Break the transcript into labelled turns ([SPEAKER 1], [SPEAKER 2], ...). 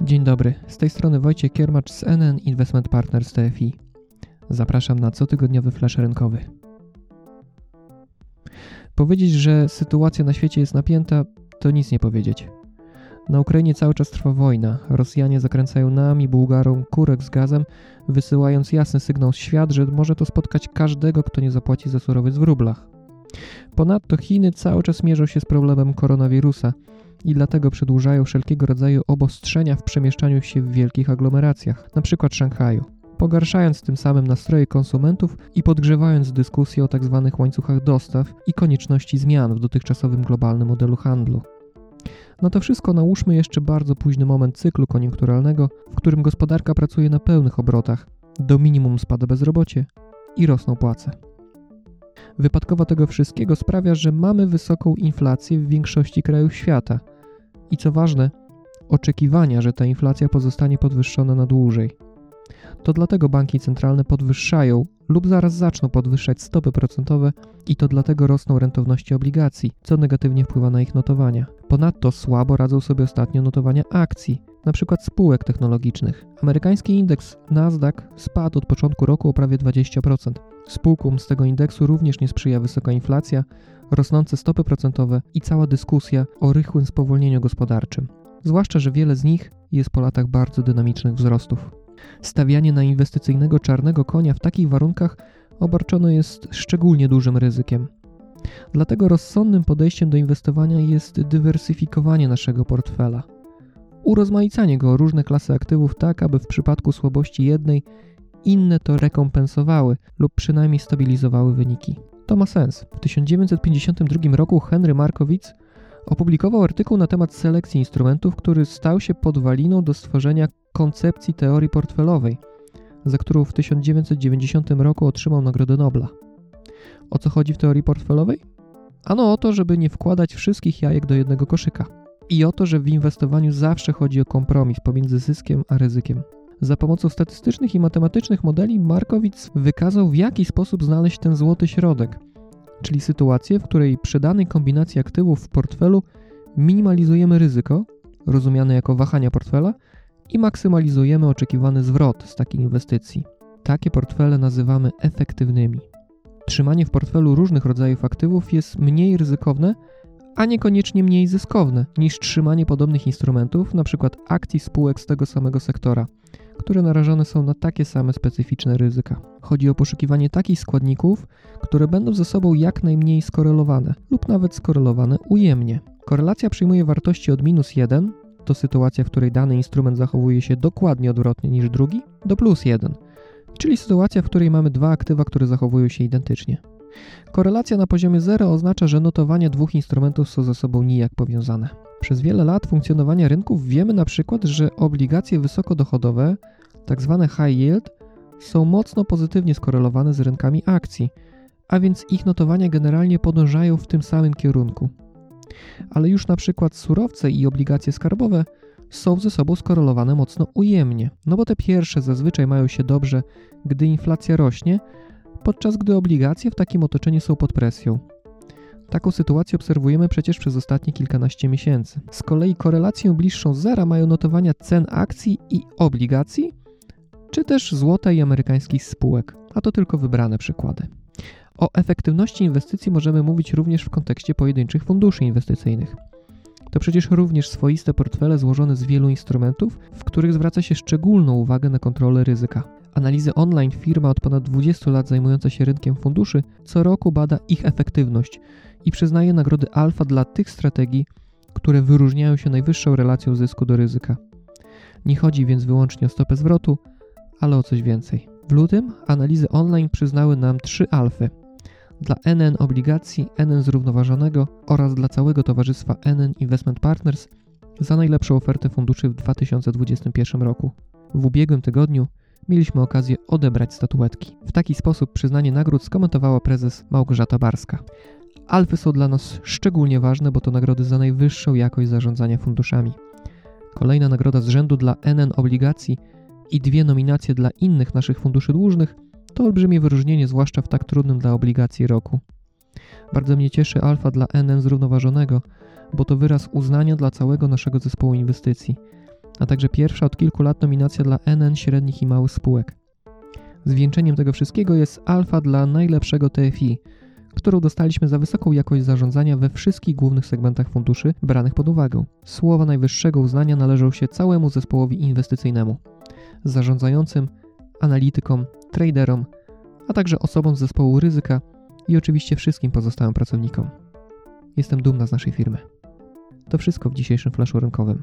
[SPEAKER 1] Dzień dobry, z tej strony Wojciech Kiermacz z NN Investment Partners TFI. Zapraszam na cotygodniowy flash rynkowy. Powiedzieć, że sytuacja na świecie jest napięta, to nic nie powiedzieć. Na Ukrainie cały czas trwa wojna. Rosjanie zakręcają nam i Bułgarom kurek z gazem, wysyłając jasny sygnał w świat, że może to spotkać każdego, kto nie zapłaci za surowiec w rublach. Ponadto Chiny cały czas mierzą się z problemem koronawirusa i dlatego przedłużają wszelkiego rodzaju obostrzenia w przemieszczaniu się w wielkich aglomeracjach, np. Szanghaju, pogarszając tym samym nastroje konsumentów i podgrzewając dyskusję o tzw. Tak łańcuchach dostaw i konieczności zmian w dotychczasowym globalnym modelu handlu. Na to wszystko nałóżmy jeszcze bardzo późny moment cyklu koniunkturalnego, w którym gospodarka pracuje na pełnych obrotach, do minimum spada bezrobocie i rosną płace. Wypadkowa tego wszystkiego sprawia, że mamy wysoką inflację w większości krajów świata i co ważne, oczekiwania, że ta inflacja pozostanie podwyższona na dłużej. To dlatego banki centralne podwyższają lub zaraz zaczną podwyższać stopy procentowe i to dlatego rosną rentowności obligacji, co negatywnie wpływa na ich notowania. Ponadto słabo radzą sobie ostatnio notowania akcji, np. spółek technologicznych. Amerykański indeks Nasdaq spadł od początku roku o prawie 20%. Spółkom z tego indeksu również nie sprzyja wysoka inflacja, rosnące stopy procentowe i cała dyskusja o rychłym spowolnieniu gospodarczym. Zwłaszcza, że wiele z nich jest po latach bardzo dynamicznych wzrostów. Stawianie na inwestycyjnego czarnego konia w takich warunkach obarczone jest szczególnie dużym ryzykiem. Dlatego rozsądnym podejściem do inwestowania jest dywersyfikowanie naszego portfela. Urozmaicanie go o różne klasy aktywów tak, aby w przypadku słabości jednej inne to rekompensowały lub przynajmniej stabilizowały wyniki. To ma sens. W 1952 roku Henry Markowitz opublikował artykuł na temat selekcji instrumentów, który stał się podwaliną do stworzenia koncepcji teorii portfelowej, za którą w 1990 roku otrzymał Nagrodę Nobla. O co chodzi w teorii portfelowej? Ano o to, żeby nie wkładać wszystkich jajek do jednego koszyka. I o to, że w inwestowaniu zawsze chodzi o kompromis pomiędzy zyskiem a ryzykiem. Za pomocą statystycznych i matematycznych modeli Markowicz wykazał, w jaki sposób znaleźć ten złoty środek, czyli sytuację, w której przy danej kombinacji aktywów w portfelu minimalizujemy ryzyko, rozumiane jako wahania portfela, i maksymalizujemy oczekiwany zwrot z takiej inwestycji. Takie portfele nazywamy efektywnymi. Trzymanie w portfelu różnych rodzajów aktywów jest mniej ryzykowne, a niekoniecznie mniej zyskowne niż trzymanie podobnych instrumentów, np. akcji spółek z tego samego sektora, które narażone są na takie same specyficzne ryzyka. Chodzi o poszukiwanie takich składników, które będą ze sobą jak najmniej skorelowane lub nawet skorelowane ujemnie. Korelacja przyjmuje wartości od minus 1 to sytuacja, w której dany instrument zachowuje się dokładnie odwrotnie niż drugi, do plus 1, czyli sytuacja, w której mamy dwa aktywa, które zachowują się identycznie. Korelacja na poziomie 0 oznacza, że notowania dwóch instrumentów są ze sobą nijak powiązane. Przez wiele lat funkcjonowania rynków wiemy na przykład, że obligacje wysokodochodowe, tzw. Tak high yield, są mocno pozytywnie skorelowane z rynkami akcji, a więc ich notowania generalnie podążają w tym samym kierunku ale już na przykład surowce i obligacje skarbowe są ze sobą skorelowane mocno ujemnie, no bo te pierwsze zazwyczaj mają się dobrze, gdy inflacja rośnie, podczas gdy obligacje w takim otoczeniu są pod presją. Taką sytuację obserwujemy przecież przez ostatnie kilkanaście miesięcy. Z kolei korelację bliższą zera mają notowania cen akcji i obligacji, czy też złota i amerykańskich spółek, a to tylko wybrane przykłady. O efektywności inwestycji możemy mówić również w kontekście pojedynczych funduszy inwestycyjnych. To przecież również swoiste portfele złożone z wielu instrumentów, w których zwraca się szczególną uwagę na kontrolę ryzyka. Analizy online firma od ponad 20 lat zajmująca się rynkiem funduszy co roku bada ich efektywność i przyznaje nagrody alfa dla tych strategii, które wyróżniają się najwyższą relacją zysku do ryzyka. Nie chodzi więc wyłącznie o stopę zwrotu, ale o coś więcej. W lutym analizy online przyznały nam trzy alfy, dla NN obligacji, NN zrównoważonego oraz dla całego towarzystwa NN Investment Partners za najlepszą ofertę funduszy w 2021 roku. W ubiegłym tygodniu mieliśmy okazję odebrać statuetki. W taki sposób przyznanie nagród skomentowała prezes Małgorzata Barska. Alfy są dla nas szczególnie ważne, bo to nagrody za najwyższą jakość zarządzania funduszami. Kolejna nagroda z rzędu dla NN obligacji i dwie nominacje dla innych naszych funduszy dłużnych to olbrzymie wyróżnienie, zwłaszcza w tak trudnym dla obligacji roku. Bardzo mnie cieszy alfa dla NN zrównoważonego, bo to wyraz uznania dla całego naszego zespołu inwestycji, a także pierwsza od kilku lat nominacja dla NN średnich i małych spółek. Zwieńczeniem tego wszystkiego jest alfa dla najlepszego TFI, którą dostaliśmy za wysoką jakość zarządzania we wszystkich głównych segmentach funduszy branych pod uwagę. Słowa najwyższego uznania należą się całemu zespołowi inwestycyjnemu, zarządzającym, analitykom, traderom, a także osobom z zespołu ryzyka i oczywiście wszystkim pozostałym pracownikom. Jestem dumna z naszej firmy. To wszystko w dzisiejszym flaszu rynkowym.